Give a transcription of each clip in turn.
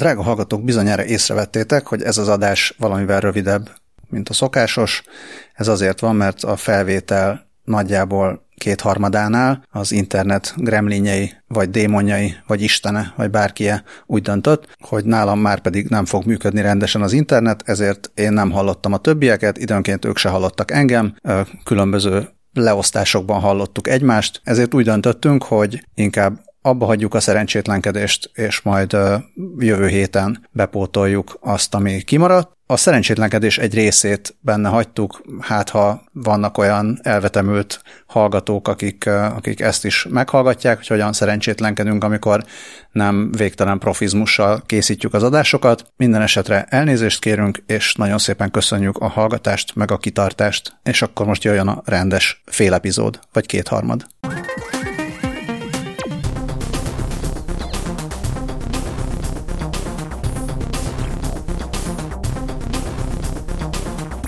Drága hallgatók, bizonyára észrevettétek, hogy ez az adás valamivel rövidebb, mint a szokásos. Ez azért van, mert a felvétel nagyjából kétharmadánál az internet gremlinjei, vagy démonjai, vagy istene, vagy bárkie úgy döntött, hogy nálam már pedig nem fog működni rendesen az internet, ezért én nem hallottam a többieket, időnként ők se hallottak engem, különböző leosztásokban hallottuk egymást, ezért úgy döntöttünk, hogy inkább abba hagyjuk a szerencsétlenkedést, és majd jövő héten bepótoljuk azt, ami kimaradt. A szerencsétlenkedés egy részét benne hagytuk, hát ha vannak olyan elvetemült hallgatók, akik, akik ezt is meghallgatják, hogy hogyan szerencsétlenkedünk, amikor nem végtelen profizmussal készítjük az adásokat. Minden esetre elnézést kérünk, és nagyon szépen köszönjük a hallgatást, meg a kitartást, és akkor most jöjjön a rendes fél epizód, vagy kétharmad.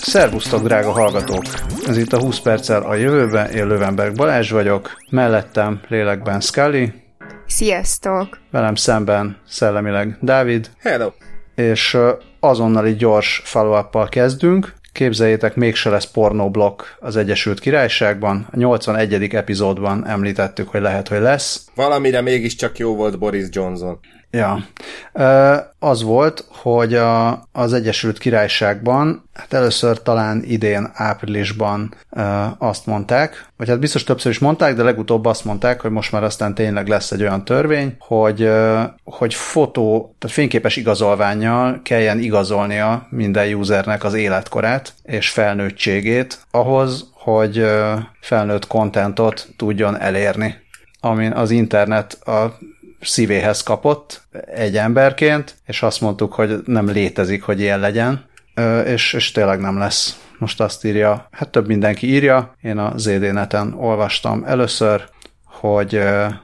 Szervusztok, drága hallgatók! Ez itt a 20 perccel a jövőben, én Lövenberg Balázs vagyok, mellettem lélekben Scully. Sziasztok! Velem szemben szellemileg Dávid. Hello! És azonnali gyors follow kezdünk. Képzeljétek, mégse lesz pornoblokk az Egyesült Királyságban. A 81. epizódban említettük, hogy lehet, hogy lesz. Valamire mégiscsak jó volt Boris Johnson. Ja. Az volt, hogy a, az Egyesült Királyságban, hát először talán idén áprilisban azt mondták, vagy hát biztos többször is mondták, de legutóbb azt mondták, hogy most már aztán tényleg lesz egy olyan törvény, hogy, hogy fotó, tehát fényképes igazolványjal kelljen igazolnia minden usernek az életkorát és felnőttségét ahhoz, hogy felnőtt kontentot tudjon elérni amin az internet a szívéhez kapott egy emberként, és azt mondtuk, hogy nem létezik, hogy ilyen legyen, és, és tényleg nem lesz. Most azt írja, hát több mindenki írja, én a ZD-neten olvastam először, hogy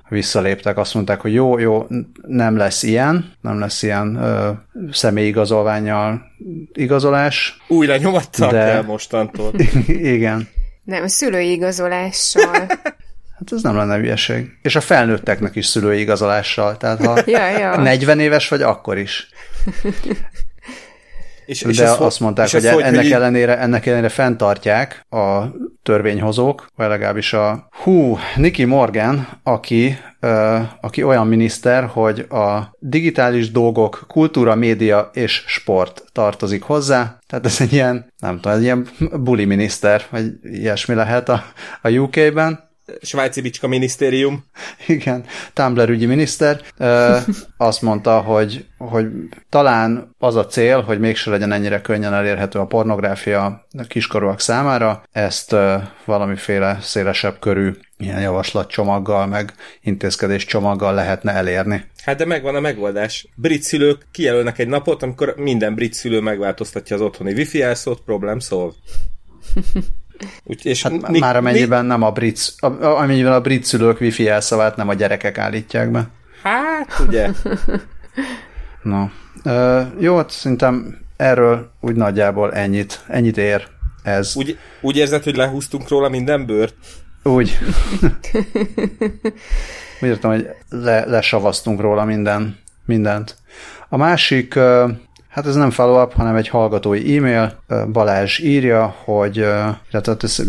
visszaléptek, azt mondták, hogy jó, jó, nem lesz ilyen, nem lesz ilyen ö, személyigazolványjal igazolás. Újra nyomattak de... el mostantól. Igen. Nem, szülői igazolással. Hát ez nem lenne hülyeség. És a felnőtteknek is szülői igazolással. Tehát ha ja, ja. 40 éves vagy, akkor is. És, De és azt mondták, és hogy, hogy ennek, hogy ellenére, ennek ellenére fenntartják a törvényhozók, vagy legalábbis a hú, Nicky Morgan, aki, uh, aki olyan miniszter, hogy a digitális dolgok, kultúra, média és sport tartozik hozzá. Tehát ez egy ilyen, nem tudom, egy ilyen buli miniszter, vagy ilyesmi lehet a, a UK-ben svájci bicska minisztérium. Igen, Tumblr ügyi miniszter azt mondta, hogy, hogy talán az a cél, hogy mégse legyen ennyire könnyen elérhető a pornográfia a kiskorúak számára, ezt valamiféle szélesebb körű ilyen javaslatcsomaggal, meg intézkedés csomaggal lehetne elérni. Hát de megvan a megoldás. Brit szülők kijelölnek egy napot, amikor minden brit szülő megváltoztatja az otthoni wifi elszót, problem solved. Úgy, és hát mi, már amennyiben mi... nem a brit, amennyiben a brit szülők wifi jelszavát nem a gyerekek állítják be. Hát, ugye. Na. Uh, jó, hát szerintem erről úgy nagyjából ennyit, ennyit ér ez. Úgy, úgy érzed, hogy lehúztunk róla minden bőrt? Úgy. úgy értem, hogy le, lesavaztunk róla minden, mindent. A másik Hát ez nem follow-up, hanem egy hallgatói e-mail. Balázs írja, hogy illetve ez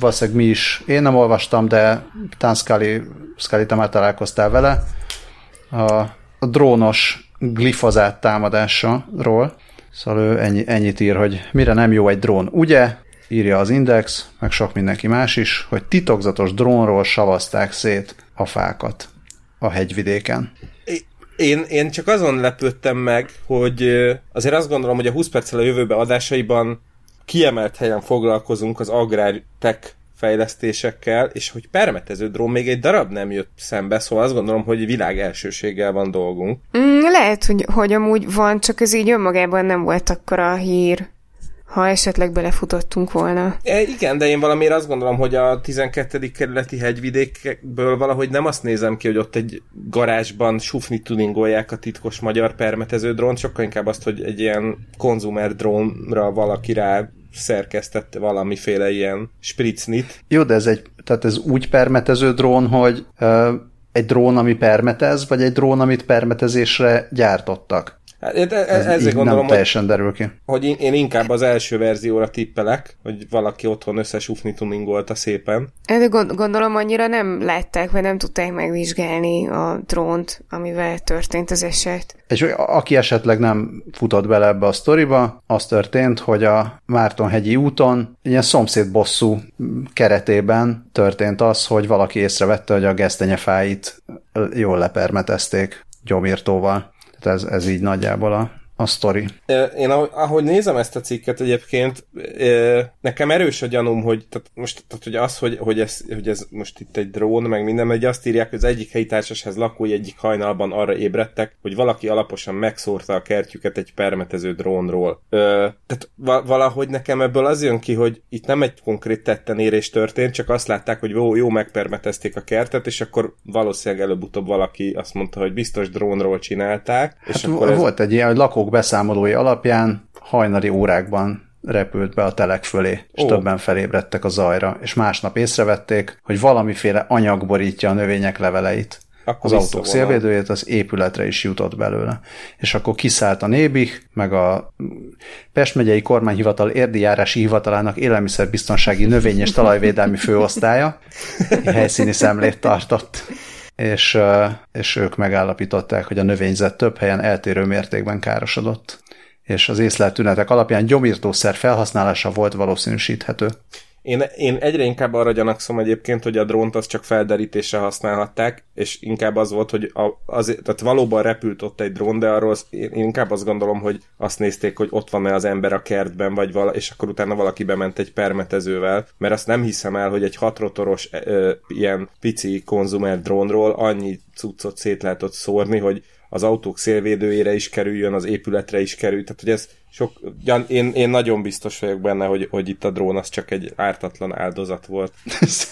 valószínűleg mi is, én nem olvastam, de Tán Scully, Scully te már találkoztál vele, a, a drónos glifozát támadásról. Szóval ő ennyi, ennyit ír, hogy mire nem jó egy drón, ugye? Írja az Index, meg sok mindenki más is, hogy titokzatos drónról savazták szét a fákat a hegyvidéken. Én, én csak azon lepődtem meg, hogy azért azt gondolom, hogy a 20 perccel a jövőbe adásaiban kiemelt helyen foglalkozunk az agrártek fejlesztésekkel, és hogy permetező drón még egy darab nem jött szembe, szóval azt gondolom, hogy világ elsőséggel van dolgunk. Mm, lehet, hogy, hogy amúgy van, csak ez így önmagában nem volt akkor a hír ha esetleg belefutottunk volna. E, igen, de én valamiért azt gondolom, hogy a 12. kerületi hegyvidékből valahogy nem azt nézem ki, hogy ott egy garázsban sufni tuningolják a titkos magyar permetező drónt, sokkal inkább azt, hogy egy ilyen konzumer drónra valaki rá szerkesztette valamiféle ilyen spritznit. Jó, de ez egy, tehát ez úgy permetező drón, hogy uh, egy drón, ami permetez, vagy egy drón, amit permetezésre gyártottak? Hát, ez, ez ezért gondolom, nem teljesen derül ki. Hogy én, én inkább az első verzióra tippelek, hogy valaki otthon összesufni tuningolta szépen. De gondolom annyira nem látták, vagy nem tudták megvizsgálni a drónt, amivel történt az eset. És aki esetleg nem futott bele ebbe a sztoriba, az történt, hogy a Mártonhegyi úton ilyen szomszéd bosszú keretében történt az, hogy valaki észrevette, hogy a gesztenyefáit jól lepermetezték gyomírtóval. Tehát ez, ez így nagyjából a, a sztori. Én ahogy nézem ezt a cikket egyébként, nekem erős a gyanúm, hogy tehát most tehát, hogy az, hogy, hogy, ez, hogy ez most itt egy drón, meg minden, hogy azt írják, hogy az egyik helyi társasház lakói egyik hajnalban arra ébredtek, hogy valaki alaposan megszórta a kertjüket egy permetező drónról. Tehát valahogy nekem ebből az jön ki, hogy itt nem egy konkrét tetten érés történt, csak azt látták, hogy jó, jó megpermetezték a kertet, és akkor valószínűleg előbb-utóbb valaki azt mondta, hogy biztos drónról csinálták. Hát és akkor ez... volt egy ilyen, hogy lakó lakók beszámolói alapján hajnali órákban repült be a telek fölé, és Ó. többen felébredtek a zajra, és másnap észrevették, hogy valamiféle anyag borítja a növények leveleit. Akkor az autók szélvédőjét, az épületre is jutott belőle. És akkor kiszállt a Nébih, meg a Pest megyei kormányhivatal érdijárási hivatalának élelmiszerbiztonsági növény- és talajvédelmi főosztálya helyszíni szemlét tartott és, és ők megállapították, hogy a növényzet több helyen eltérő mértékben károsodott, és az észlelt tünetek alapján gyomírtószer felhasználása volt valószínűsíthető. Én, én egyre inkább arra gyanakszom egyébként, hogy a drónt azt csak felderítésre használhatták, és inkább az volt, hogy a, az, tehát valóban repült ott egy drón, de arról én inkább azt gondolom, hogy azt nézték, hogy ott van-e az ember a kertben, vagy vala, és akkor utána valaki bement egy permetezővel, mert azt nem hiszem el, hogy egy hatrotoros ö, ilyen pici konzumer drónról annyi cuccot szét lehet ott szórni, hogy az autók szélvédőjére is kerüljön, az épületre is kerül, tehát hogy ez sok, én, én nagyon biztos vagyok benne, hogy, hogy itt a drón az csak egy ártatlan áldozat volt.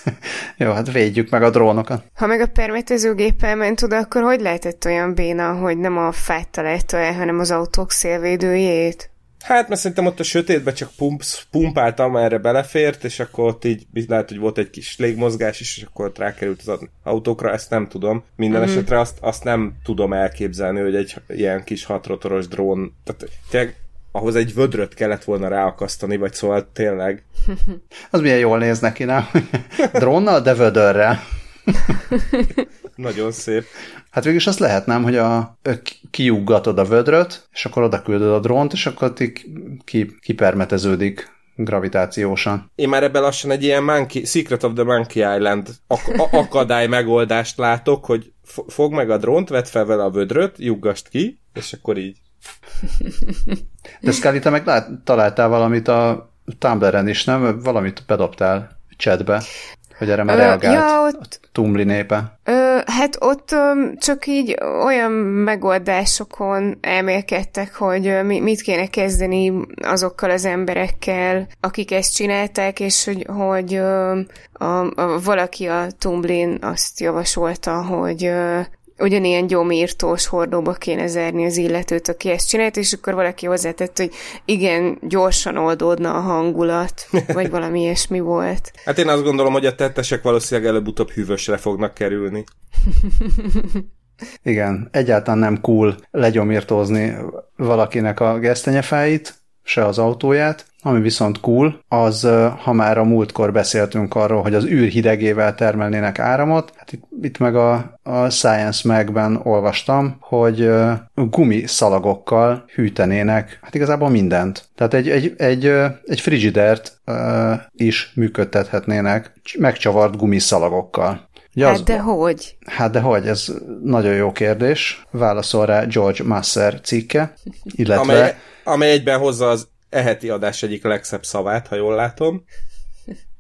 Jó, hát védjük meg a drónokat. Ha meg a permetezőgéppel ment oda, akkor hogy lehetett olyan béna, hogy nem a fát találta el, hanem az autók szélvédőjét? Hát, mert szerintem ott a sötétbe csak pump, pumpáltam, erre belefért, és akkor ott így lehet, hogy volt egy kis légmozgás is, és akkor ott rákerült az autókra, ezt nem tudom. Minden mm-hmm. esetre azt, azt nem tudom elképzelni, hogy egy ilyen kis hatrotoros drón, tehát tényleg ahhoz egy vödröt kellett volna ráakasztani, vagy szóval tényleg. Az milyen jól néz neki, nem? Drónnal, de vödörrel. Nagyon szép. Hát végülis azt lehet, nem, hogy a, kiuggatod a vödröt, és akkor oda küldöd a drónt, és akkor ki, kipermeteződik gravitációsan. Én már ebben lassan egy ilyen monkey, Secret of the Monkey Island ak- akadály megoldást látok, hogy fog meg a drónt, vedd fel vele a vödröt, juggast ki, és akkor így. De Scully, te meg lát, találtál valamit a Tumblr-en is, nem? Valamit bedobtál chatbe. Hogy erre már reagált ja, ott, a Tumli népe? Ö, hát ott ö, csak így olyan megoldásokon elmélkedtek, hogy mi, mit kéne kezdeni azokkal az emberekkel, akik ezt csinálták, és hogy, hogy ö, a, a, valaki a Tumblin azt javasolta, hogy ö, ugyanilyen gyomírtós hordóba kéne zárni az illetőt, aki ezt csinált, és akkor valaki hozzátett, hogy igen, gyorsan oldódna a hangulat, vagy valami ilyesmi volt. Hát én azt gondolom, hogy a tettesek valószínűleg előbb-utóbb hűvösre fognak kerülni. Igen, egyáltalán nem cool legyomírtózni valakinek a gesztenyefáit, se az autóját, ami viszont cool, az, ha már a múltkor beszéltünk arról, hogy az űr hidegével termelnének áramot, hát itt, itt meg a, a Science Magben olvastam, hogy gumiszalagokkal hűtenének, hát igazából mindent. Tehát egy, egy, egy, egy frigidert uh, is működtethetnének megcsavart gumiszalagokkal. Ugye hát az, de hogy? Hát de hogy, ez nagyon jó kérdés. Válaszol rá George Masser cikke, illetve... Amely, amely egyben hozza az eheti adás egyik legszebb szavát, ha jól látom.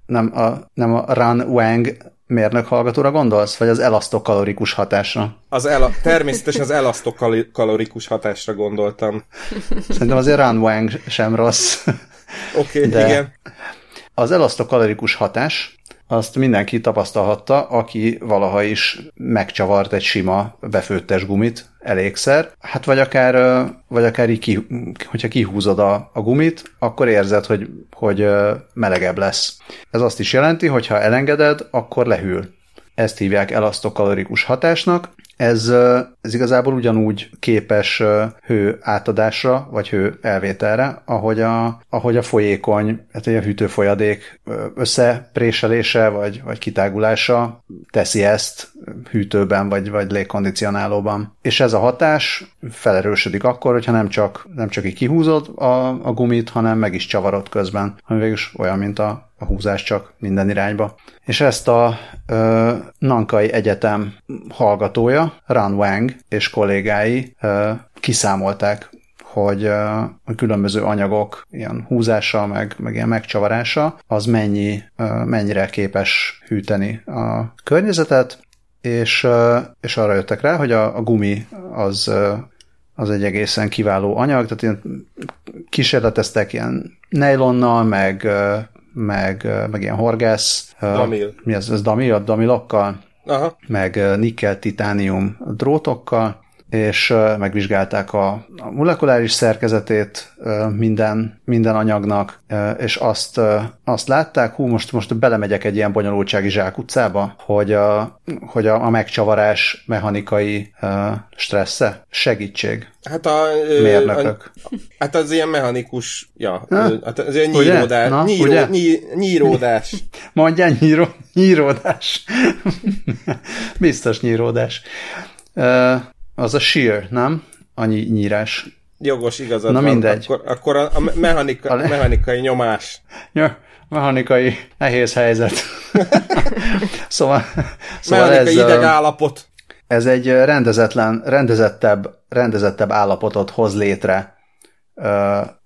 Nem a, nem a Ran Wang mérnök hallgatóra gondolsz, vagy az elasztokalorikus hatásra? Az el, természetesen az elasztokalorikus hatásra gondoltam. Szerintem azért Ran Wang sem rossz. Oké, okay, igen. Az elasztokalorikus hatás azt mindenki tapasztalhatta, aki valaha is megcsavart egy sima befőttes gumit elégszer. Hát vagy akár, vagy akár így ki, hogyha kihúzod a, a gumit, akkor érzed, hogy, hogy melegebb lesz. Ez azt is jelenti, hogy ha elengeded, akkor lehűl. Ezt hívják elasztokalorikus hatásnak, ez, ez igazából ugyanúgy képes hő átadásra, vagy hő elvételre, ahogy a, ahogy a folyékony, hát a hűtőfolyadék összepréselése, vagy, vagy kitágulása teszi ezt hűtőben, vagy, vagy légkondicionálóban. És ez a hatás felerősödik akkor, hogyha nem csak, nem csak így kihúzod a, a gumit, hanem meg is csavarod közben, ami végülis olyan, mint a, a húzás csak minden irányba. És ezt a ö, Nankai Egyetem hallgatója, Ran Wang és kollégái kiszámolták, hogy a különböző anyagok ilyen húzása, meg, meg ilyen megcsavarása, az mennyi, mennyire képes hűteni a környezetet, és, és arra jöttek rá, hogy a, a gumi az, az egy egészen kiváló anyag, tehát ilyen kísérleteztek ilyen nejlonnal, meg meg, meg ilyen horgász. Damil. Mi ez? Ez damil? Damilokkal? Aha. Meg nikkel, titánium drótokkal, és megvizsgálták a, molekuláris szerkezetét minden, minden anyagnak, és azt, azt látták, hú, most, most belemegyek egy ilyen bonyolultsági zsákutcába, hogy a, hogy a, a megcsavarás mechanikai stressze segítség. Hát a, mérnökök. A, hát az ilyen mechanikus, ja, ha? hát az ilyen nyíródás. Na, nyíró, ugye? Nyí, nyíródás. Mondjál nyíró, nyíródás. Biztos nyíródás. Az a shear, nem? Annyi nyírás. Jogos, igazad Na van. mindegy. Akkor, akkor a, a mechanika, a mechanikai nyomás. Ja, mechanikai nehéz helyzet. szóval, szóval mechanikai ez, állapot. Ez egy rendezetlen, rendezettebb, rendezettebb állapotot hoz létre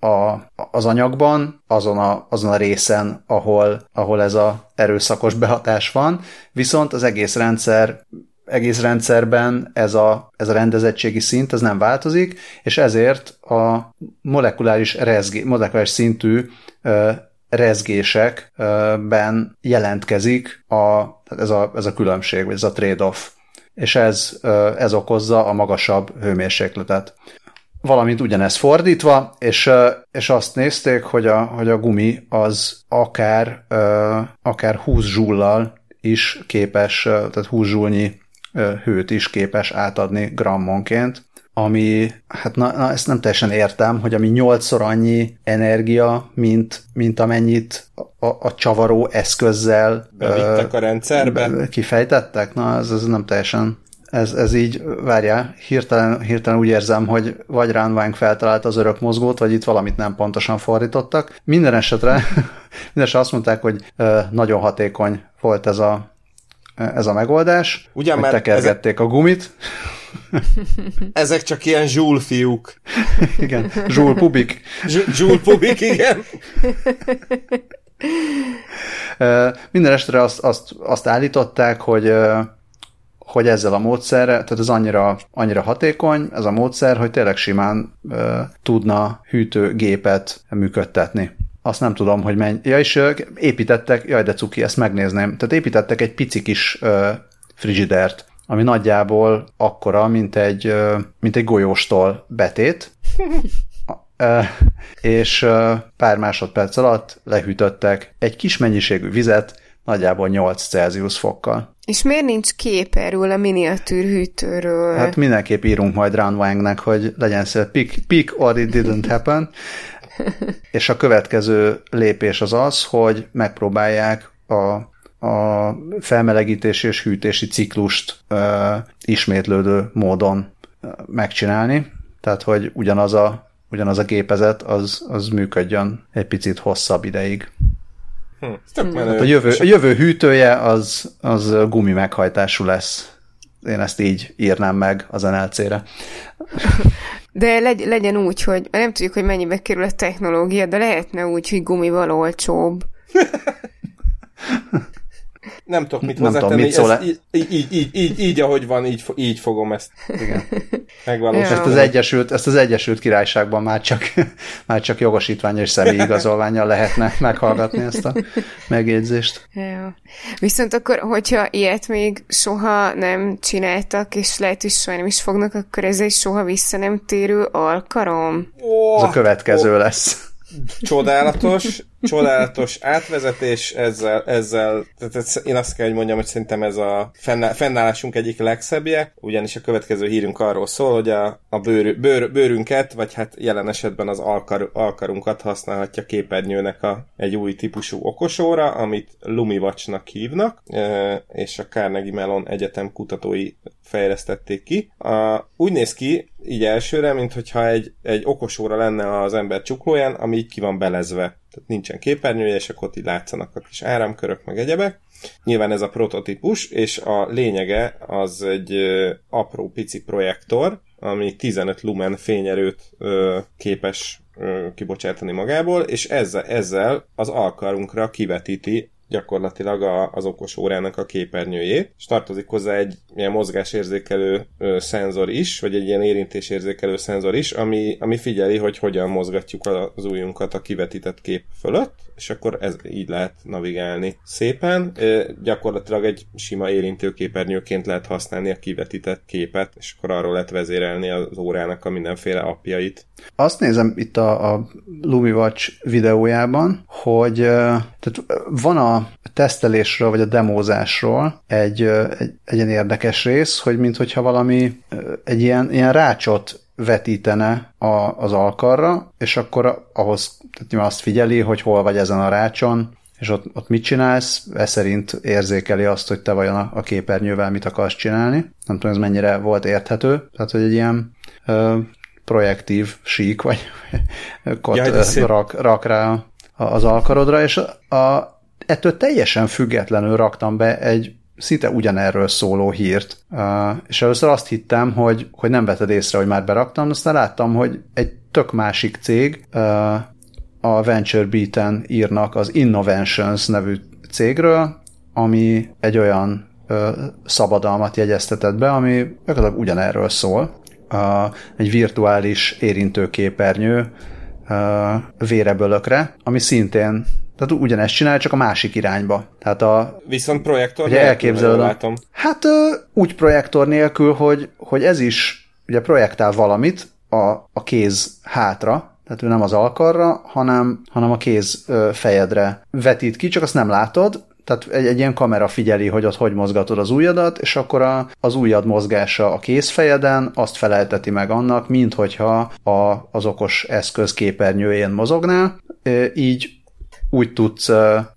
a, az anyagban, azon a, azon a részen, ahol, ahol ez a erőszakos behatás van, viszont az egész rendszer egész rendszerben ez a, ez a rendezettségi szint az nem változik, és ezért a molekuláris, rezgé, molekuláris szintű ö, rezgésekben jelentkezik a, ez, a, ez a különbség, vagy ez a trade-off. És ez, ez okozza a magasabb hőmérsékletet. Valamint ugyanez fordítva, és, és azt nézték, hogy a, hogy a gumi az akár, akár 20 zsullal is képes, tehát 20 zsúlnyi hőt is képes átadni grammonként, ami, hát na, na, ezt nem teljesen értem, hogy ami nyolcszor annyi energia, mint, mint amennyit a, a csavaró eszközzel bevittek a rendszerbe. Be, kifejtettek? Na, ez, ez nem teljesen ez, ez így, várjál, hirtelen, hirtelen úgy érzem, hogy vagy Ránvánk feltalálta az örök mozgót, vagy itt valamit nem pontosan fordítottak. Minden esetre, minden esetre azt mondták, hogy nagyon hatékony volt ez a, ez a megoldás. Ugyan már tekergették ezek... a gumit. Ezek csak ilyen zsúl fiúk. igen, zsúl pubik. zsúl pubik, igen. Minden estre azt, azt, azt állították, hogy hogy ezzel a módszerre, tehát ez annyira, annyira hatékony, ez a módszer, hogy tényleg simán uh, tudna hűtőgépet működtetni azt nem tudom, hogy menj. Ja, és építettek, jaj, de cuki, ezt megnézném. Tehát építettek egy pici kis uh, frigidert, ami nagyjából akkora, mint egy, uh, mint egy golyóstól betét, uh, és uh, pár másodperc alatt lehűtöttek egy kis mennyiségű vizet, nagyjából 8 Celsius fokkal. És miért nincs kép erről a miniatűr hűtőről? Hát mindenképp írunk majd Ran Wangnek, hogy legyen szép peak, peak or it didn't happen, és a következő lépés az az, hogy megpróbálják a, a felmelegítési és hűtési ciklust ö, ismétlődő módon megcsinálni, tehát hogy ugyanaz a, ugyanaz a gépezet az, az működjön egy picit hosszabb ideig. Hm, hát a, jövő, a jövő hűtője az, az gumi meghajtású lesz. Én ezt így írnám meg az NLC-re. De legy, legyen úgy, hogy nem tudjuk, hogy mennyibe kerül a technológia, de lehetne úgy, hogy gumival olcsóbb. nem tudok mit hozzátenni, mit szól így, így, így, így, így, így, ahogy van, így, így fogom ezt Igen. megvalósítani. Ezt az, Egyesült, ezt az Egyesült Királyságban már csak, már csak jogosítvány és személyigazolványjal lehetne meghallgatni ezt a megjegyzést. Ja. Viszont akkor, hogyha ilyet még soha nem csináltak, és lehet, hogy soha nem is fognak, akkor ez egy soha vissza nem térő alkarom. Oh, ez a következő oh. lesz. Csodálatos. Csodálatos átvezetés, ezzel, ezzel tehát én azt kell, hogy mondjam, hogy szerintem ez a fennállásunk egyik legszebbje, ugyanis a következő hírünk arról szól, hogy a, a bőr, bőr, bőrünket, vagy hát jelen esetben az alkar, alkarunkat használhatja képernyőnek a, egy új típusú okosóra, amit Lumiwatch-nak hívnak, és a Carnegie Mellon Egyetem kutatói fejlesztették ki. A, úgy néz ki, így elsőre, mint hogyha egy, egy okosóra lenne az ember csuklóján, ami így ki van belezve. Tehát nincsen képernyője, és akkor ott így látszanak a kis áramkörök, meg egyebek. Nyilván ez a prototípus, és a lényege az egy apró pici projektor, ami 15 lumen fényerőt ö, képes ö, kibocsátani magából, és ezzel, ezzel az alkarunkra kivetíti gyakorlatilag a, az okos órának a képernyőjét, és tartozik hozzá egy ilyen mozgásérzékelő ö, szenzor is, vagy egy ilyen érintésérzékelő szenzor is, ami, ami figyeli, hogy hogyan mozgatjuk az ujjunkat a kivetített kép fölött, és akkor ez így lehet navigálni szépen. Gyakorlatilag egy sima érintőképernyőként lehet használni a kivetített képet, és akkor arról lehet vezérelni az órának a mindenféle apjait. Azt nézem itt a, a LumiWatch videójában, hogy tehát van a tesztelésről, vagy a demózásról egy, egy, egy ilyen érdekes rész, hogy mintha valami egy ilyen, ilyen rácsot vetítene a, az alkarra, és akkor ahhoz tehát azt figyeli, hogy hol vagy ezen a rácson, és ott, ott mit csinálsz, ez szerint érzékeli azt, hogy te vajon a, a képernyővel mit akarsz csinálni. Nem tudom, ez mennyire volt érthető. Tehát, hogy egy ilyen ö, projektív sík, vagy kot ja, rak, rak rá az alkarodra, és a, ettől teljesen függetlenül raktam be egy szinte ugyanerről szóló hírt. És először azt hittem, hogy, hogy nem veted észre, hogy már beraktam, aztán láttam, hogy egy tök másik cég, a Venture Beat-en írnak az Innovations nevű cégről, ami egy olyan szabadalmat jegyeztetett be, ami gyakorlatilag ugyanerről szól. Egy virtuális érintőképernyő vérebölökre, ami szintén tehát ugyanezt csinál, csak a másik irányba. Tehát a, Viszont projektor ugye elképzeled, látom. Hát úgy projektor nélkül, hogy, hogy ez is ugye projektál valamit a, a kéz hátra, tehát ő nem az alkarra, hanem, hanem a kéz fejedre vetít ki, csak azt nem látod, tehát egy, egy ilyen kamera figyeli, hogy ott hogy mozgatod az ujjadat, és akkor a, az ujjad mozgása a kézfejeden azt felelteti meg annak, mint hogyha a, az okos eszköz képernyőjén mozognál. Így úgy tudsz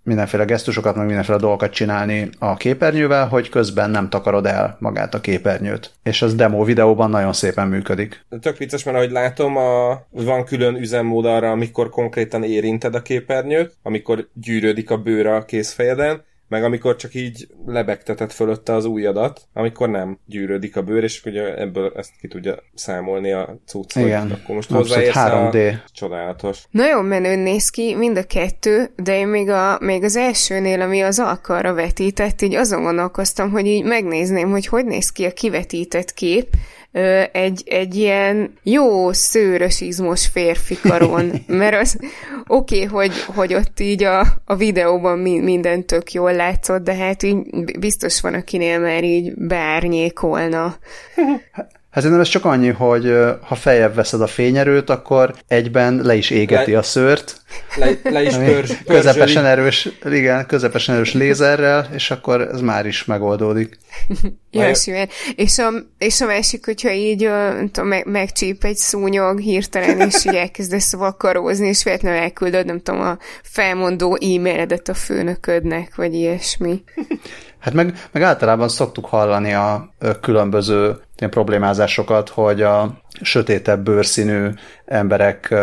mindenféle gesztusokat, meg mindenféle dolgokat csinálni a képernyővel, hogy közben nem takarod el magát a képernyőt. És az demo videóban nagyon szépen működik. Tök vicces, mert ahogy látom, a, van külön üzemmód arra, amikor konkrétan érinted a képernyőt, amikor gyűrődik a bőr a kézfejeden, meg amikor csak így lebegteted fölötte az ujjadat, amikor nem gyűrődik a bőr, és ugye ebből ezt ki tudja számolni a cucc, Igen. akkor most hozzáérsz 3D. A... Csodálatos. Nagyon menőn néz ki mind a kettő, de én még, a, még az elsőnél, ami az alkarra vetített, így azon gondolkoztam, hogy így megnézném, hogy hogy néz ki a kivetített kép, egy, egy ilyen jó szőrös izmos férfi karon, mert az oké, okay, hogy, hogy ott így a, a videóban minden tök jól látszott, de hát így biztos van, akinél már így beárnyékolna. Hát szerintem ez csak annyi, hogy ha feljebb veszed a fényerőt, akkor egyben le is égeti le, a szőrt. Le, le is pörzs, közepesen erős, igen, közepesen erős lézerrel, és akkor ez már is megoldódik. ja, És a, és a másik, hogyha így tudom, meg, megcsíp egy szúnyog hirtelen, és így elkezdesz vakarózni, és véletlenül elküldöd, nem tudom, a felmondó e-mailedet a főnöködnek, vagy ilyesmi. Hát meg, meg általában szoktuk hallani a különböző ilyen problémázásokat, hogy a sötétebb bőrszínű emberek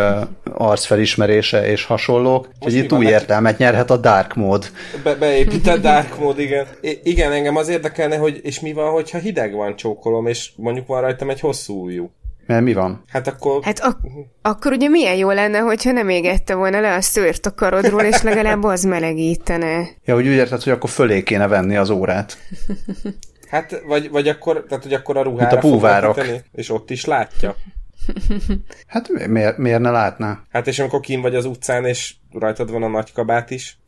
arcfelismerése és hasonlók, Most hogy itt új értelmet nyerhet a dark mód. Be, beépített dark mód, igen. I- igen, engem az érdekelne, hogy és mi van, hogyha hideg van csókolom, és mondjuk van rajtam egy hosszú ujjú. Mert mi van? Hát akkor... Hát ak- akkor ugye milyen jó lenne, hogyha nem égette volna le a szőrt a karodról, és legalább az melegítene. Ja, hogy úgy érted, hogy akkor fölé kéne venni az órát. Hát, vagy, vagy akkor, tehát, hogy akkor a ruhára Itt a búvárok. és ott is látja. Hát miért, miért ne látná? Hát és amikor kim vagy az utcán, és rajtad van a nagykabát is,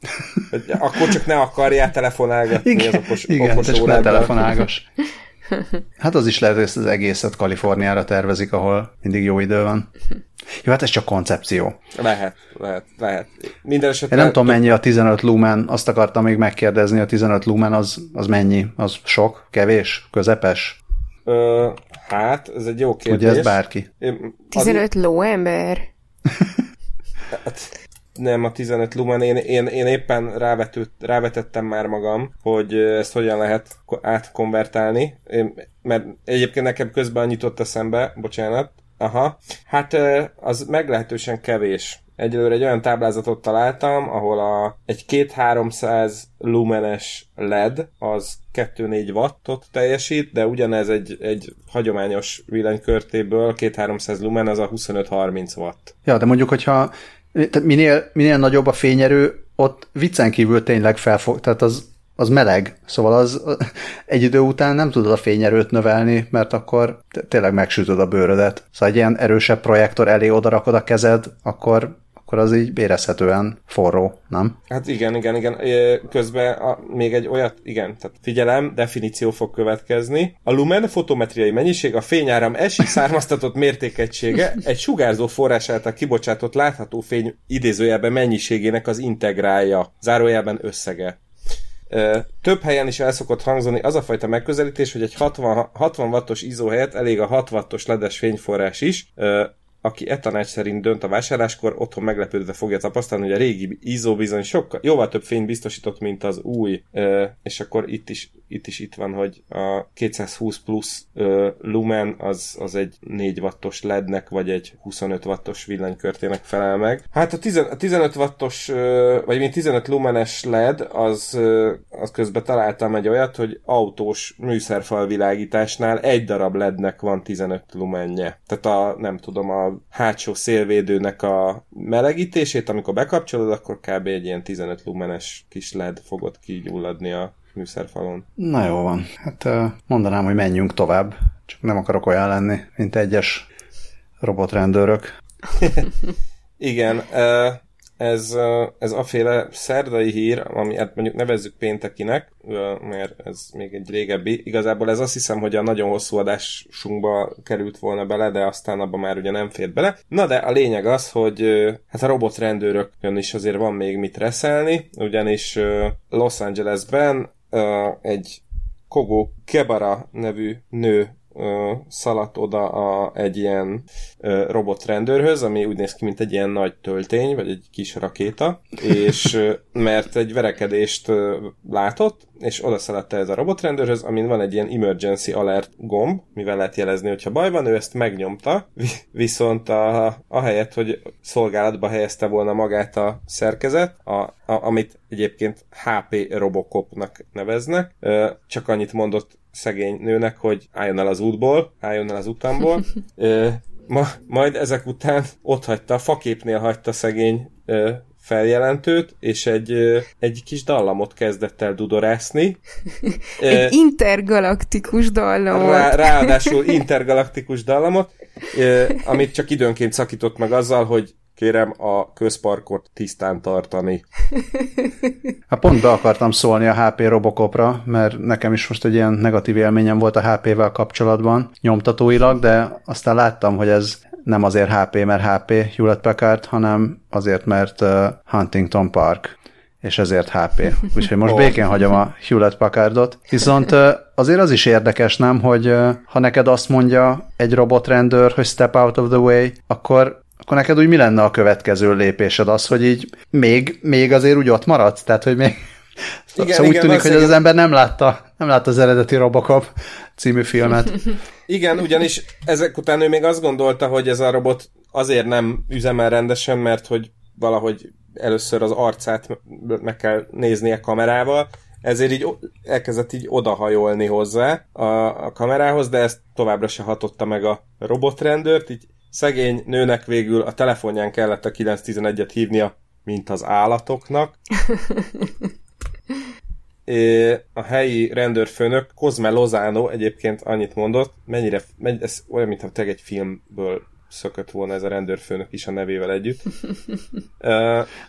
akkor csak ne akarjál telefonálgatni igen, az okos, igen, okos ne telefonálgass. Hát az is lehet, hogy ezt az egészet Kaliforniára tervezik, ahol mindig jó idő van. Jó, hát ez csak koncepció. Lehet, lehet, lehet. Minden esetre... Én nem tudom, mennyi a 15 lumen, azt akartam még megkérdezni, a 15 lumen az, az mennyi? Az sok? Kevés? Közepes? Ö, hát, ez egy jó kérdés. Ugye ez bárki? Én, 15 az... ló ember? hát, nem a 15 lumen, én, én, én éppen rávetőt, rávetettem már magam, hogy ezt hogyan lehet átkonvertálni, én, mert egyébként nekem közben annyit ott eszembe, bocsánat, aha, hát az meglehetősen kevés. Egyelőre egy olyan táblázatot találtam, ahol a, egy 2-300 lumenes LED az 2-4 wattot teljesít, de ugyanez egy, egy hagyományos villanykörtéből 2-300 lumen az a 25-30 watt. Ja, de mondjuk, hogyha minél, minél nagyobb a fényerő, ott viccen kívül tényleg felfog, tehát az, az meleg, szóval az egy idő után nem tudod a fényerőt növelni, mert akkor tényleg megsütöd a bőrödet. Szóval egy ilyen erősebb projektor elé odarakod a kezed, akkor akkor az így érezhetően forró, nem? Hát igen, igen, igen. Közben a, még egy olyat, igen, tehát figyelem, definíció fog következni. A lumen fotometriai mennyiség a fényáram esi származtatott mértékegysége egy sugárzó forrás által kibocsátott látható fény idézőjelben mennyiségének az integrálja, zárójelben összege. Több helyen is el szokott hangzani az a fajta megközelítés, hogy egy 60, 60 wattos izó helyett elég a 6 wattos ledes fényforrás is, aki e tanács szerint dönt a vásárláskor, otthon meglepődve fogja tapasztalni, hogy a régi ISO bizony sokkal, jóval több fény biztosított, mint az új, és akkor itt is itt, is itt van, hogy a 220 plusz lumen az, az egy 4 wattos lednek, vagy egy 25 wattos villanykörtének felel meg. Hát a, 10, a 15 wattos, vagy mint 15 lumenes led, az, az közben találtam egy olyat, hogy autós műszerfal világításnál egy darab lednek van 15 lumenje. Tehát a, nem tudom, a hátsó szélvédőnek a melegítését, amikor bekapcsolod, akkor kb. egy ilyen 15 lumenes kis led fogod kigyulladni a műszerfalon. Na jó van. Hát mondanám, hogy menjünk tovább. Csak nem akarok olyan lenni, mint egyes robotrendőrök. Igen, ez, ez aféle szerdai hír, ami hát mondjuk nevezzük péntekinek, mert ez még egy régebbi. Igazából ez azt hiszem, hogy a nagyon hosszú adásunkba került volna bele, de aztán abban már ugye nem fért bele. Na de a lényeg az, hogy hát a robotrendőrökön is azért van még mit reszelni, ugyanis Los Angelesben egy Kogo Kebara nevű nő szaladt oda a, egy ilyen robotrendőrhöz, ami úgy néz ki, mint egy ilyen nagy töltény, vagy egy kis rakéta, és mert egy verekedést látott, és oda szaladta ez a robotrendőrhöz, amin van egy ilyen emergency alert gomb, mivel lehet jelezni, hogyha baj van, ő ezt megnyomta, viszont a, ahelyett, hogy szolgálatba helyezte volna magát a szerkezet, a, a, amit egyébként HP Robocopnak neveznek, csak annyit mondott szegény nőnek, hogy álljon el az útból, álljon el az utamból. ma, majd ezek után ott hagyta, faképnél hagyta szegény feljelentőt, és egy, egy kis dallamot kezdett el dudorászni. egy intergalaktikus dallamot. Rá, ráadásul intergalaktikus dallamot, amit csak időnként szakított meg azzal, hogy kérem a közparkot tisztán tartani. Hát pont be akartam szólni a HP Robocopra, mert nekem is most egy ilyen negatív élményem volt a HP-vel kapcsolatban, nyomtatóilag, de aztán láttam, hogy ez nem azért HP, mert HP Hewlett Packard, hanem azért, mert uh, Huntington Park és ezért HP. Úgyhogy most oh. békén hagyom a Hewlett Packardot. Viszont azért az is érdekes, nem, hogy ha neked azt mondja egy robotrendőr, hogy step out of the way, akkor akkor neked úgy mi lenne a következő lépésed? Az, hogy így még, még azért úgy ott maradsz? Tehát, hogy még... Igen, szóval igen, úgy tűnik, hogy az ember nem látta, nem látta az eredeti Robocop című filmet. Igen, ugyanis ezek után ő még azt gondolta, hogy ez a robot azért nem üzemel rendesen, mert hogy valahogy először az arcát meg kell néznie kamerával, ezért így elkezdett így odahajolni hozzá a, a kamerához, de ezt továbbra se hatotta meg a robotrendőrt, így Szegény nőnek végül a telefonján kellett a 911-et hívnia, mint az állatoknak. É, a helyi rendőrfőnök, Cosme Lozano egyébként annyit mondott, mennyire, mennyire ez olyan, mintha te egy filmből szökött volna ez a rendőrfőnök is a nevével együtt.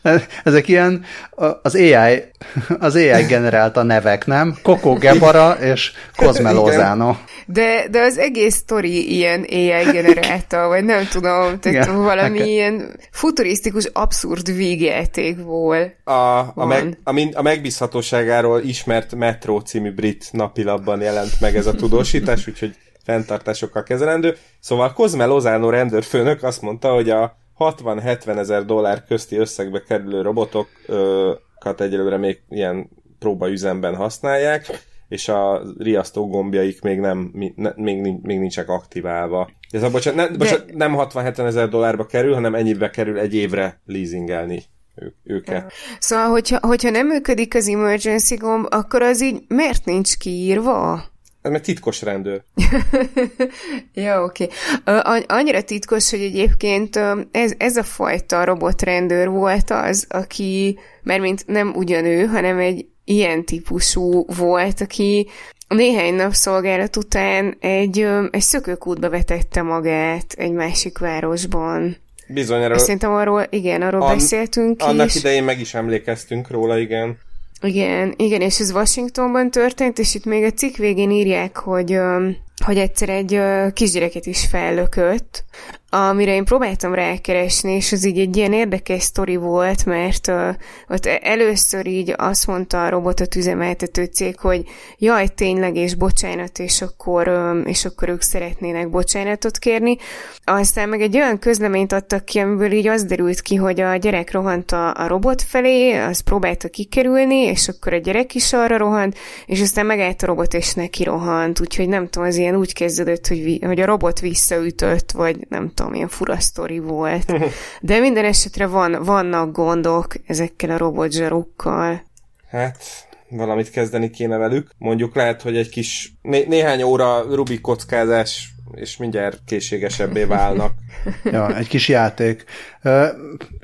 Ezek ilyen, az AI, az AI generálta nevek, nem? Coco Gebara és Cosme Lozano. De, de az egész sztori ilyen AI generálta, vagy nem tudom, tehát Igen, valami nekem. ilyen futurisztikus, abszurd végjáték volt. A, a, meg, a, a megbízhatóságáról ismert Metro című brit napilapban jelent meg ez a tudósítás, úgyhogy fenntartásokkal kezelendő. Szóval Cosme Lozano rendőrfőnök azt mondta, hogy a 60-70 ezer dollár közti összegbe kerülő robotokat egyelőre még ilyen próbaüzemben használják, és a riasztó gombjaik még nem, még, még nincsenek aktiválva. Ez a, bocsánat, ne, bocsánat, nem 60-70 ezer dollárba kerül, hanem ennyibe kerül egy évre leasingelni őket. Szóval, hogyha, hogyha nem működik az emergency gomb, akkor az így miért nincs kiírva? Ez mert titkos rendőr. ja, oké. Okay. Annyira titkos, hogy egyébként ez, ez a fajta robotrendőr volt az, aki, mert mint nem ugyanő, hanem egy ilyen típusú volt, aki néhány nap szolgálat után egy, egy szökőkútba vetette magát egy másik városban. Bizony, erről... Szerintem arról, igen, arról an, beszéltünk Annak is. idején meg is emlékeztünk róla, igen. Igen, igen, és ez Washingtonban történt, és itt még a cikk végén írják, hogy, hogy egyszer egy kisgyereket is fellökött, amire én próbáltam rákeresni, és az így egy ilyen érdekes sztori volt, mert uh, ott először így azt mondta a robotot üzemeltető cég, hogy jaj, tényleg, és bocsánat, és akkor, um, és akkor ők szeretnének bocsánatot kérni. Aztán meg egy olyan közleményt adtak ki, amiből így az derült ki, hogy a gyerek rohant a, a robot felé, az próbálta kikerülni, és akkor a gyerek is arra rohant, és aztán megállt a robot, és neki rohant, úgyhogy nem tudom, az ilyen úgy kezdődött, hogy, hogy a robot visszaütött, vagy nem tudom, ilyen fura sztori volt. De minden esetre van, vannak gondok ezekkel a robotzsarukkal. Hát, valamit kezdeni kéne velük. Mondjuk lehet, hogy egy kis né- néhány óra Rubik kockázás és mindjárt készségesebbé válnak. ja, egy kis játék.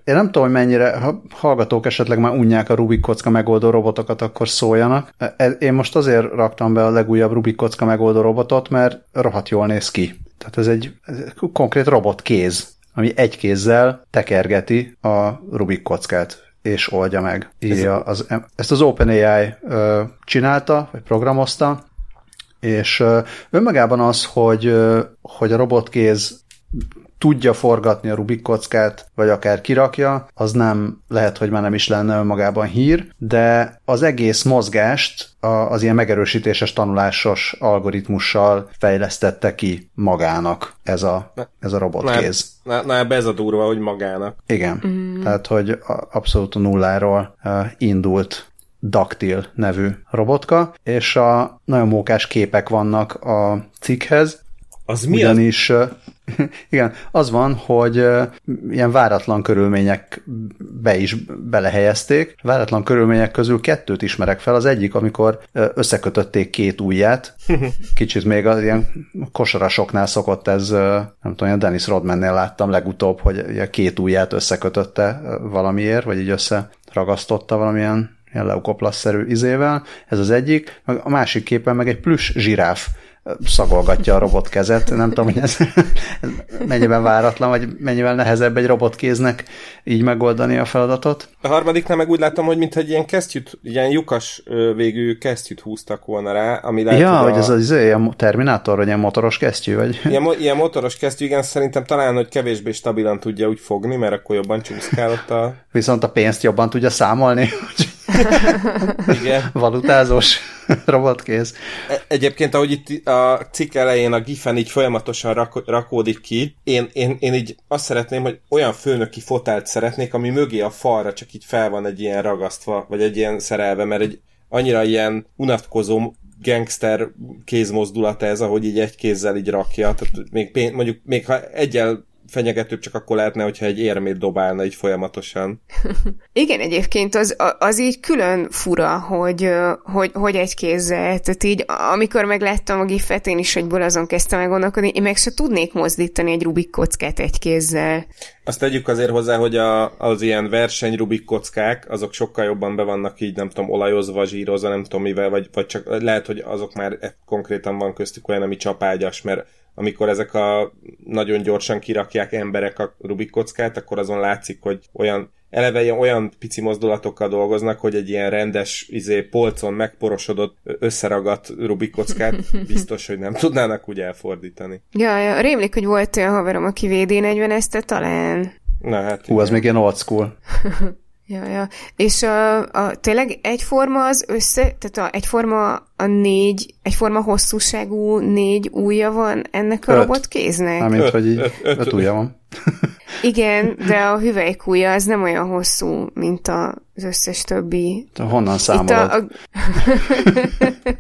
Én nem tudom, hogy mennyire, ha hallgatók esetleg már unják a Rubik kocka megoldó robotokat, akkor szóljanak. E, én most azért raktam be a legújabb Rubik kocka megoldó robotot, mert rohadt jól néz ki. Tehát ez egy, ez egy konkrét robotkéz, ami egy kézzel tekergeti a Rubik kockát és oldja meg. Írja az, ezt az OpenAI csinálta, vagy programozta, és önmagában az, hogy, hogy a robotkéz tudja forgatni a Rubik kockát, vagy akár kirakja, az nem lehet, hogy már nem is lenne önmagában hír, de az egész mozgást az ilyen megerősítéses tanulásos algoritmussal fejlesztette ki magának ez a, ez a robotkéz. Na, na, na ez a durva, hogy magának. Igen, mm. tehát hogy abszolút nulláról indult Daktil nevű robotka, és a nagyon mókás képek vannak a cikkhez. Az mi ugyanis, az? Igen, az van, hogy ilyen váratlan körülményekbe is belehelyezték. Váratlan körülmények közül kettőt ismerek fel. Az egyik, amikor összekötötték két ujját. Kicsit még az ilyen kosarasoknál szokott ez, nem tudom, a Dennis Rodmannél láttam legutóbb, hogy két ujját összekötötte valamiért, vagy így összeragasztotta valamilyen ilyen leukoplasszerű izével. Ez az egyik. A másik képen meg egy plusz zsiráf szagolgatja a robot kezet. Nem tudom, hogy ez mennyiben váratlan, vagy mennyivel nehezebb egy robotkéznek így megoldani a feladatot. A harmadiknál meg úgy láttam, hogy mintha egy ilyen kesztyűt, ilyen lyukas végű kesztyűt húztak volna rá, ami lehet, Ja, hogy, a... ez az ilyen Terminátor, vagy ilyen motoros kesztyű, vagy? Ilyen, mo- ilyen motoros kesztyű, igen, szerintem talán, hogy kevésbé stabilan tudja úgy fogni, mert akkor jobban csúszkál ott a... Viszont a pénzt jobban tudja számolni. Igen. Valutázós robotkéz. E- egyébként, ahogy itt a cikk elején a gifen így folyamatosan rak- rakódik ki, én, én, én így azt szeretném, hogy olyan főnöki fotált szeretnék, ami mögé a falra csak így fel van egy ilyen ragasztva, vagy egy ilyen szerelve, mert egy annyira ilyen unatkozó gangster kézmozdulat ez, ahogy így egy kézzel így rakja, tehát még pénz, mondjuk még ha egyel fenyegetőbb csak akkor lehetne, hogyha egy érmét dobálna így folyamatosan. Igen, egyébként az, az így külön fura, hogy, hogy, hogy egy kézzel, tehát így amikor megláttam a gifet, én is egyből azon kezdtem meg gondolkodni, én meg se tudnék mozdítani egy Rubik kockát egy kézzel. Azt tegyük azért hozzá, hogy a, az ilyen verseny Rubik kockák, azok sokkal jobban be vannak így, nem tudom, olajozva, zsírozva, nem tudom mivel, vagy, vagy csak lehet, hogy azok már konkrétan van köztük olyan, ami csapágyas, mert amikor ezek a nagyon gyorsan kirakják emberek a Rubik kockát, akkor azon látszik, hogy olyan eleve ilyen olyan pici mozdulatokkal dolgoznak, hogy egy ilyen rendes izé, polcon megporosodott, összeragadt Rubik kockát biztos, hogy nem tudnának úgy elfordítani. Ja, ja, rémlik, hogy volt olyan haverom, aki VD40 ezt talán. Na hát. Hú, az még ilyen old school. Ja, ja. És a, a, tényleg egyforma az össze, tehát a, egyforma a négy, egyforma hosszúságú négy újja van ennek a öt. robotkéznek? Mármint, hogy így öt, öt, öt ujja van. Igen, de a hüvelykúja az nem olyan hosszú, mint az összes többi. De honnan számolod? Itt a, a...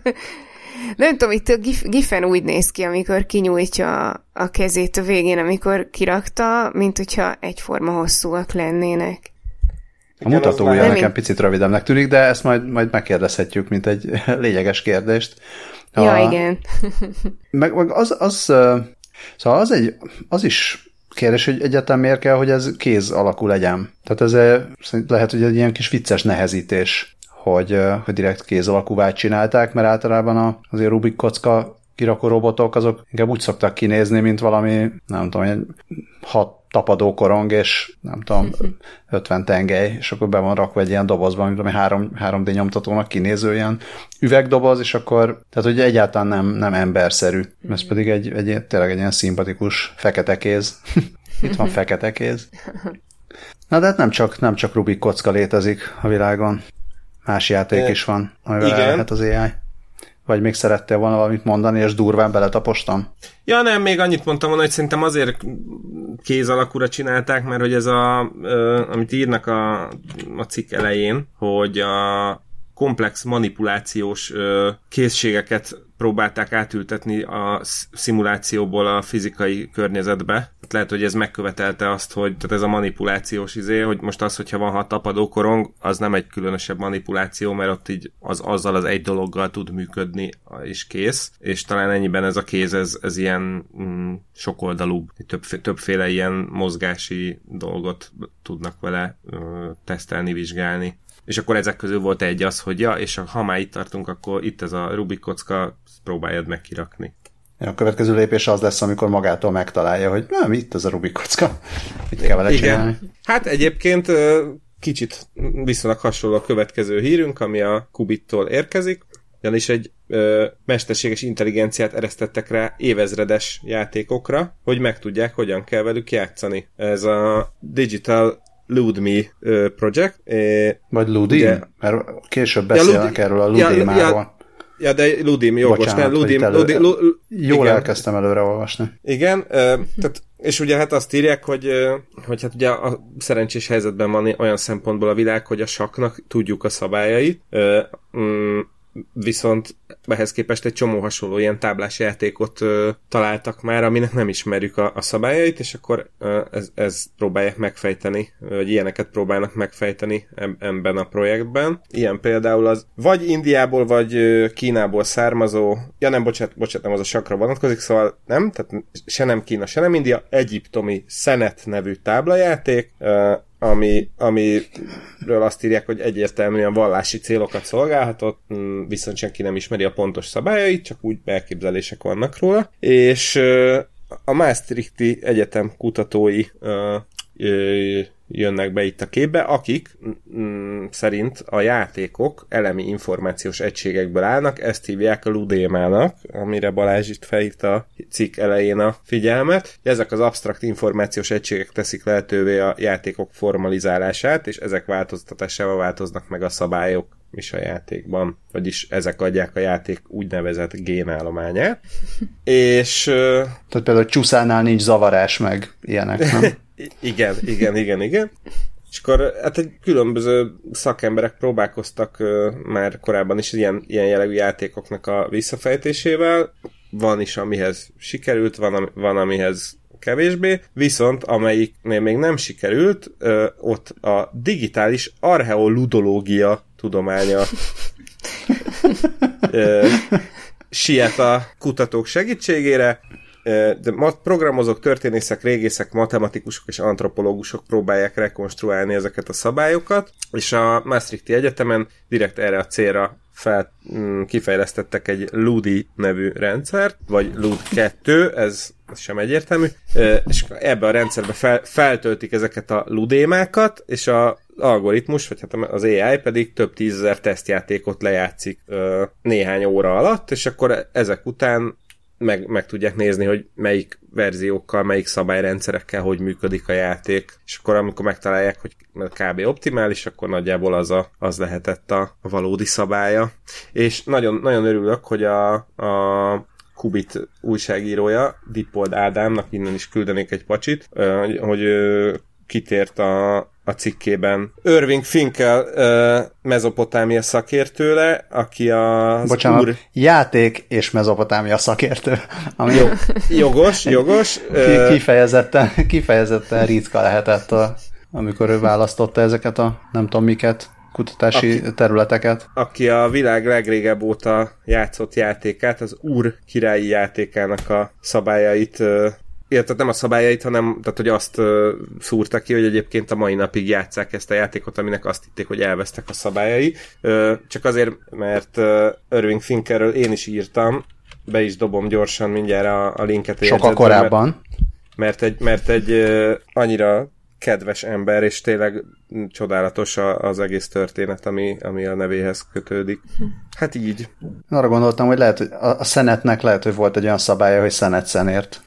nem tudom, itt a gif, gifen úgy néz ki, amikor kinyújtja a kezét a végén, amikor kirakta, mint hogyha egyforma hosszúak lennének. A mutatója nekem picit rövidebbnek tűnik, de ezt majd, majd megkérdezhetjük, mint egy lényeges kérdést. Ja, a, igen. meg, meg az, az, szóval az, egy, az is kérdés, hogy egyáltalán miért kell, hogy ez kéz alakú legyen. Tehát ez lehet, hogy egy ilyen kis vicces nehezítés, hogy, hogy direkt kéz alakúvá csinálták, mert általában a, azért Rubik kocka kirakó robotok, azok inkább úgy szoktak kinézni, mint valami, nem tudom, egy hat tapadó korong, és nem tudom, 50 tengely, és akkor be van rakva egy ilyen dobozban, mint ami 3, 3D nyomtatónak kinéző ilyen üvegdoboz, és akkor, tehát hogy egyáltalán nem, nem emberszerű. Ez pedig egy, egy, tényleg egy ilyen szimpatikus fekete kéz. Itt van fekete kéz. Na de hát nem csak, nem csak Rubik kocka létezik a világon. Más játék is van, amivel Igen. lehet az AI. Vagy még szerettél volna valamit mondani, és durván beletapostam? Ja nem, még annyit mondtam volna, hogy szerintem azért kéz alakúra csinálták, mert hogy ez a, amit írnak a, a cikk elején, hogy a komplex manipulációs készségeket próbálták átültetni a szimulációból a fizikai környezetbe. Lehet, hogy ez megkövetelte azt, hogy tehát ez a manipulációs izé, hogy most az, hogyha van hat tapadókorong, az nem egy különösebb manipuláció, mert ott így az, azzal az egy dologgal tud működni, és kész. És talán ennyiben ez a kéz, ez, ez ilyen mm, sokoldalú, több, többféle ilyen mozgási dolgot tudnak vele ö, tesztelni, vizsgálni. És akkor ezek közül volt egy az, hogy ja, és ha már itt tartunk, akkor itt ez a Rubik kocka, próbáljad meg kirakni. A következő lépés az lesz, amikor magától megtalálja, hogy nem, itt ez a Rubik kocka. Mit kell vele Igen. csinálni? Hát egyébként kicsit viszonylag hasonló a következő hírünk, ami a Kubittól érkezik, ugyanis egy ö, mesterséges intelligenciát eresztettek rá évezredes játékokra, hogy megtudják, hogyan kell velük játszani. Ez a Digital Ludme project. Vagy Ludim? Ugye, mert később beszélnek ja, erről a Ludimáról. Ja, ja, Ja, de Ludim, jó, Bocsánat, most Ludim, elő, Ludim, Ludim, Jól igen. elkezdtem előre olvasni. Igen, tehát, és ugye hát azt írják, hogy, hogy hát ugye a szerencsés helyzetben van olyan szempontból a világ, hogy a saknak tudjuk a szabályait, mm, viszont ehhez képest egy csomó hasonló ilyen táblás játékot ö, találtak már, aminek nem ismerjük a, a szabályait, és akkor ö, ez, ez próbálják megfejteni, vagy ilyeneket próbálnak megfejteni ebben a projektben. Ilyen például az vagy Indiából, vagy Kínából származó, ja nem, bocsánat, bocsánat, nem az a sakra vonatkozik, szóval nem, tehát se nem Kína, se nem India, egyiptomi Szenet nevű táblajáték, ö, ami, amiről azt írják, hogy egyértelműen vallási célokat szolgálhatott, mm, viszont senki nem ismeri a pontos szabályait, csak úgy elképzelések vannak róla. És a Maastrichti Egyetem kutatói jönnek be itt a képbe, akik mm, szerint a játékok elemi információs egységekből állnak, ezt hívják a ludémának, amire Balázs itt felhívta a cikk elején a figyelmet. Ezek az absztrakt információs egységek teszik lehetővé a játékok formalizálását, és ezek változtatásával változnak meg a szabályok is a játékban, vagyis ezek adják a játék úgynevezett génállományát. és... Tehát például csúszánál nincs zavarás meg ilyenek, nem? igen, igen, igen, igen. És akkor hát egy különböző szakemberek próbálkoztak uh, már korábban is ilyen, ilyen jellegű játékoknak a visszafejtésével. Van is, amihez sikerült, van, van amihez kevésbé, viszont amelyiknél még nem sikerült, uh, ott a digitális archeoludológia tudománya uh, siet a kutatók segítségére, de programozók, történészek, régészek, matematikusok és antropológusok próbálják rekonstruálni ezeket a szabályokat, és a Maastrichti Egyetemen direkt erre a célra fel, mm, kifejlesztettek egy LUDI nevű rendszert, vagy LUD 2, ez, sem egyértelmű, és ebbe a rendszerbe fel, feltöltik ezeket a ludémákat, és a algoritmus, vagy hát az AI pedig több tízezer tesztjátékot lejátszik néhány óra alatt, és akkor ezek után meg, meg tudják nézni, hogy melyik verziókkal, melyik szabályrendszerekkel hogy működik a játék, és akkor amikor megtalálják, hogy kb. optimális, akkor nagyjából az, a, az lehetett a, valódi szabálya. És nagyon, nagyon örülök, hogy a, a Kubit újságírója, Dipold Ádámnak innen is küldenék egy pacsit, hogy kitért a, a cikkében. Irving Finkel uh, mezopotámia szakértőle, aki a Bocsánat, úr... játék és mezopotámia szakértő. Ami Jó, jogos, jogos. Ki, kifejezetten, kifejezetten ritka lehetett, a, amikor ő választotta ezeket a nem tudom miket kutatási aki, területeket. Aki a világ legrégebb óta játszott játékát, az Úr királyi játékának a szabályait illetve nem a szabályait, hanem tehát, hogy azt szúrta ki, hogy egyébként a mai napig játszák ezt a játékot, aminek azt hitték, hogy elvesztek a szabályai. Csak azért, mert Irving Finkerről én is írtam, be is dobom gyorsan mindjárt a, a linket. Sokkal korábban. Mert, mert egy, mert egy annyira kedves ember, és tényleg csodálatos az egész történet, ami, ami a nevéhez kötődik. Hát így. Arra gondoltam, hogy lehet, hogy a szenetnek lehet, hogy volt egy olyan szabálya, hogy szenet szenért.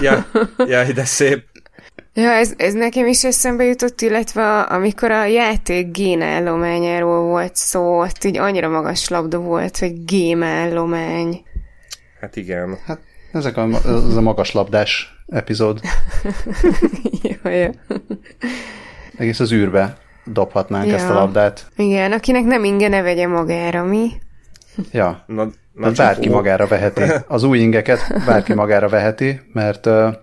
ja, ja, de szép. Ja, ez, ez nekem is eszembe jutott, illetve amikor a játék génállományáról volt szó, ott így annyira magas labda volt, hogy gémállomány. Hát igen. Hát ezek a, ez a magas labdás epizód. jó, jó. Egész az űrbe dobhatnánk ja. ezt a labdát. Igen, akinek nem inge, ne vegye magára, mi? Ja. Na, na bárki ó. magára veheti. Az új ingeket bárki magára veheti, mert uh,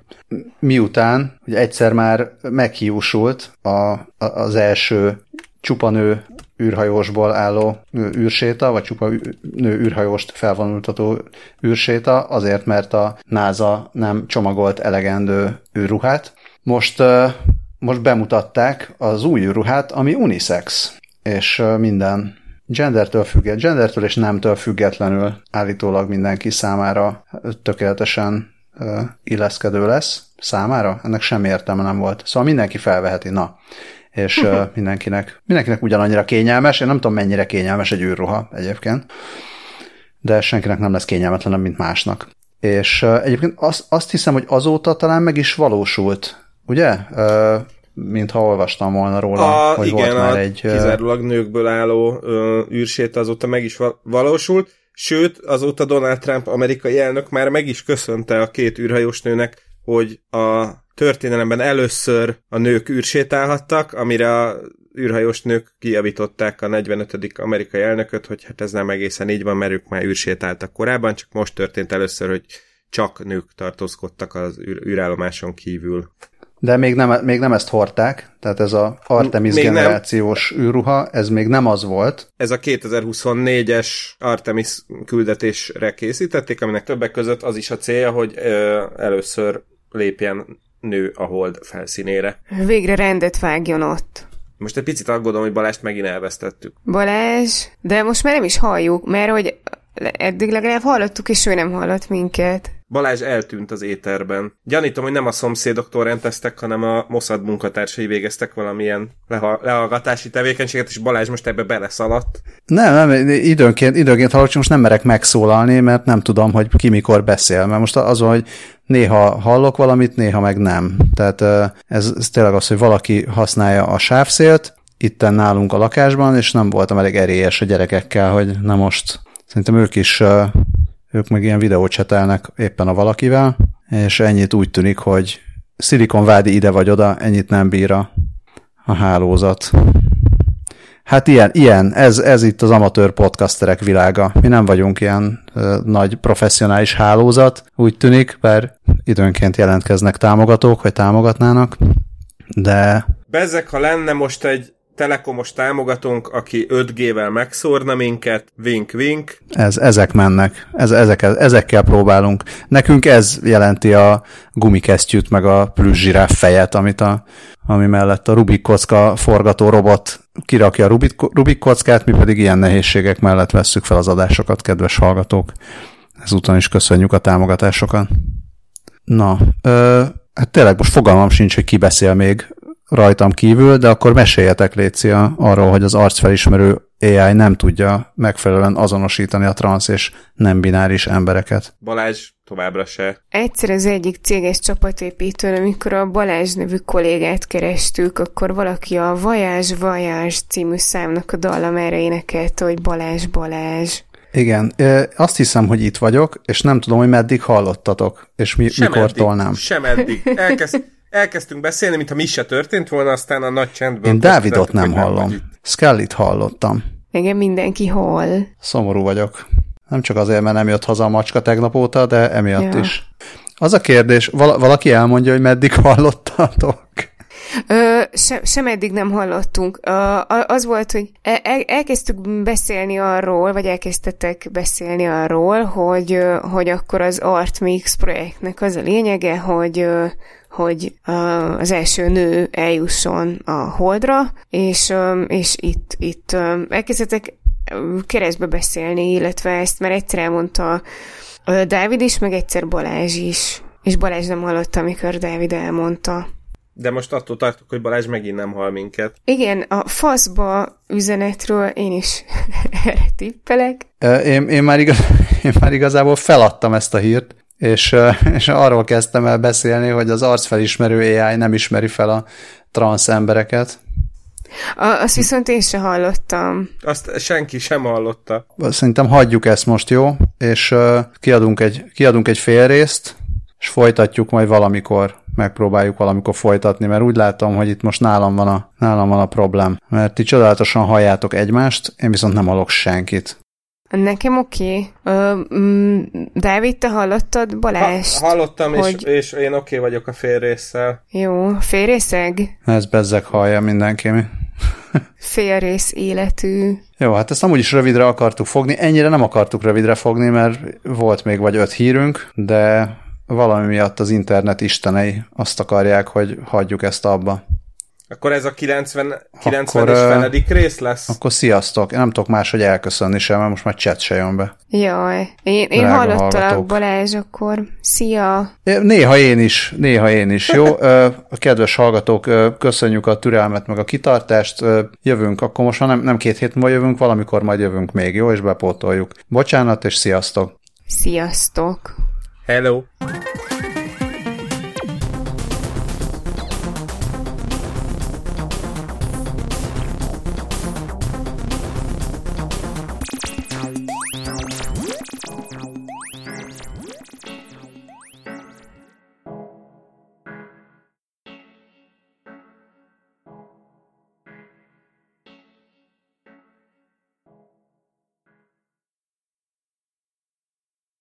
miután hogy egyszer már meghiúsult a, a, az első csupanő űrhajósból álló űrséta, vagy csupa nő űrhajóst felvonultató űrséta, azért, mert a NASA nem csomagolt elegendő űrruhát. Most, most bemutatták az új űrruhát, ami unisex, és minden gendertől függetlenül, gendertől és nemtől függetlenül állítólag mindenki számára tökéletesen illeszkedő lesz. Számára? Ennek semmi értelme nem volt. Szóval mindenki felveheti. Na, és uh, mindenkinek, mindenkinek ugyanannyira kényelmes. Én nem tudom, mennyire kényelmes egy űrruha egyébként, de senkinek nem lesz kényelmetlenem, mint másnak. És uh, egyébként azt, azt hiszem, hogy azóta talán meg is valósult, ugye? Uh, mintha olvastam volna róla, a, hogy igen, volt már egy... kizárólag nőkből álló uh, űrsét azóta meg is valósult, sőt, azóta Donald Trump amerikai elnök már meg is köszönte a két űrhajós nőnek, hogy a történelemben először a nők űrsétálhattak, amire a űrhajós nők kijavították a 45. amerikai elnököt, hogy hát ez nem egészen így van, mert ők már űrsétáltak korábban, csak most történt először, hogy csak nők tartózkodtak az űr- űrállomáson kívül. De még nem, még nem ezt hordták, tehát ez a Artemis még generációs nem. űrruha, ez még nem az volt. Ez a 2024-es Artemis küldetésre készítették, aminek többek között az is a célja, hogy ö, először lépjen nő a hold felszínére. Végre rendet vágjon ott. Most egy picit aggódom, hogy Balást megint elvesztettük. Balázs, de most már nem is halljuk, mert hogy eddig legalább hallottuk, és ő nem hallott minket. Balázs eltűnt az éterben. Gyanítom, hogy nem a szomszédoktól rendeztek, hanem a Mossad munkatársai végeztek valamilyen leha- lehallgatási tevékenységet, és Balázs most ebbe beleszaladt. Nem, nem, időnként, időnként hallok, csak most nem merek megszólalni, mert nem tudom, hogy ki mikor beszél. Mert most az, hogy néha hallok valamit, néha meg nem. Tehát ez, ez tényleg az, hogy valaki használja a sávszélt, itten nálunk a lakásban, és nem voltam elég erélyes a gyerekekkel, hogy na most szerintem ők is ők meg ilyen videót csetelnek éppen a valakivel, és ennyit úgy tűnik, hogy Vádi ide vagy oda, ennyit nem bír a hálózat. Hát ilyen, ilyen ez, ez itt az amatőr podcasterek világa. Mi nem vagyunk ilyen ö, nagy professzionális hálózat, úgy tűnik, bár időnként jelentkeznek támogatók, hogy támogatnának, de... Bezek, ha lenne most egy telekomos támogatónk, aki 5G-vel megszórna minket, wink wink. Ez, ezek mennek, ez, ezek, ezekkel próbálunk. Nekünk ez jelenti a gumikesztyűt, meg a plüss fejet, amit a, ami mellett a Rubik kocka forgató robot kirakja a Rubik, Rubik kockát, mi pedig ilyen nehézségek mellett vesszük fel az adásokat, kedves hallgatók. Ezúton is köszönjük a támogatásokat. Na, ö, hát tényleg most fogalmam sincs, hogy ki beszél még rajtam kívül, de akkor meséljetek Lécia arról, hogy az arcfelismerő AI nem tudja megfelelően azonosítani a transz és nem bináris embereket. Balázs továbbra se. Egyszer az egyik céges csapatépítőn, amikor a Balázs nevű kollégát kerestük, akkor valaki a Vajás Vajás című számnak a dallamára énekelte, hogy Balázs Balázs. Igen, azt hiszem, hogy itt vagyok, és nem tudom, hogy meddig hallottatok, és mi, sem mikor eddig, tolnám. Sem eddig. Elkezd, elkezdtünk beszélni, mintha mi se történt volna, aztán a nagy csendből... Én Dávidot nem hallom. Skellit hallottam. Igen, mindenki hall. Szomorú vagyok. Nem csak azért, mert nem jött haza a macska tegnap óta, de emiatt ja. is. Az a kérdés, val- valaki elmondja, hogy meddig hallottatok? Ö, se, sem eddig nem hallottunk. Ö, az volt, hogy el, elkezdtük beszélni arról, vagy elkezdtetek beszélni arról, hogy, hogy akkor az Artmix projektnek az a lényege, hogy hogy az első nő eljusson a holdra, és, és itt, itt elkezdtek keresztbe beszélni, illetve ezt már egyszer elmondta Dávid is, meg egyszer Balázs is. És Balázs nem hallotta, amikor Dávid elmondta. De most attól tartok, hogy Balázs megint nem hal minket. Igen, a faszba üzenetről én is erre tippelek. Én, én, már igaz, én már igazából feladtam ezt a hírt, és, és arról kezdtem el beszélni, hogy az arcfelismerő AI nem ismeri fel a transz embereket. A, azt viszont én sem hallottam. Azt senki sem hallotta. Szerintem hagyjuk ezt most, jó? És uh, kiadunk, egy, kiadunk egy fél részt, és folytatjuk majd valamikor, megpróbáljuk valamikor folytatni, mert úgy látom, hogy itt most nálam van a, nálam van a problém. Mert ti csodálatosan halljátok egymást, én viszont nem hallok senkit. Nekem oké. Okay. Mm, Dávid, te hallottad Balázs? Ha, hallottam, hogy... és, és én oké okay vagyok a félrészsel. Jó, félrészeg? Ez bezzeg hallja mindenki. Félrész életű. Jó, hát ezt amúgy is rövidre akartuk fogni. Ennyire nem akartuk rövidre fogni, mert volt még vagy öt hírünk, de valami miatt az internet istenei azt akarják, hogy hagyjuk ezt abba. Akkor ez a 90, 90 akkor, és feledik rész lesz? Akkor sziasztok. Én nem tudok máshogy elköszönni sem, mert most már chat se jön be. Jaj, én, én hallottalak Balázs, akkor szia. Néha én is, néha én is, jó? A kedves hallgatók, köszönjük a türelmet, meg a kitartást. Jövünk, akkor most nem, nem két hét múlva jövünk, valamikor majd jövünk még, jó? És bepótoljuk. Bocsánat, és sziasztok. Sziasztok. Hello.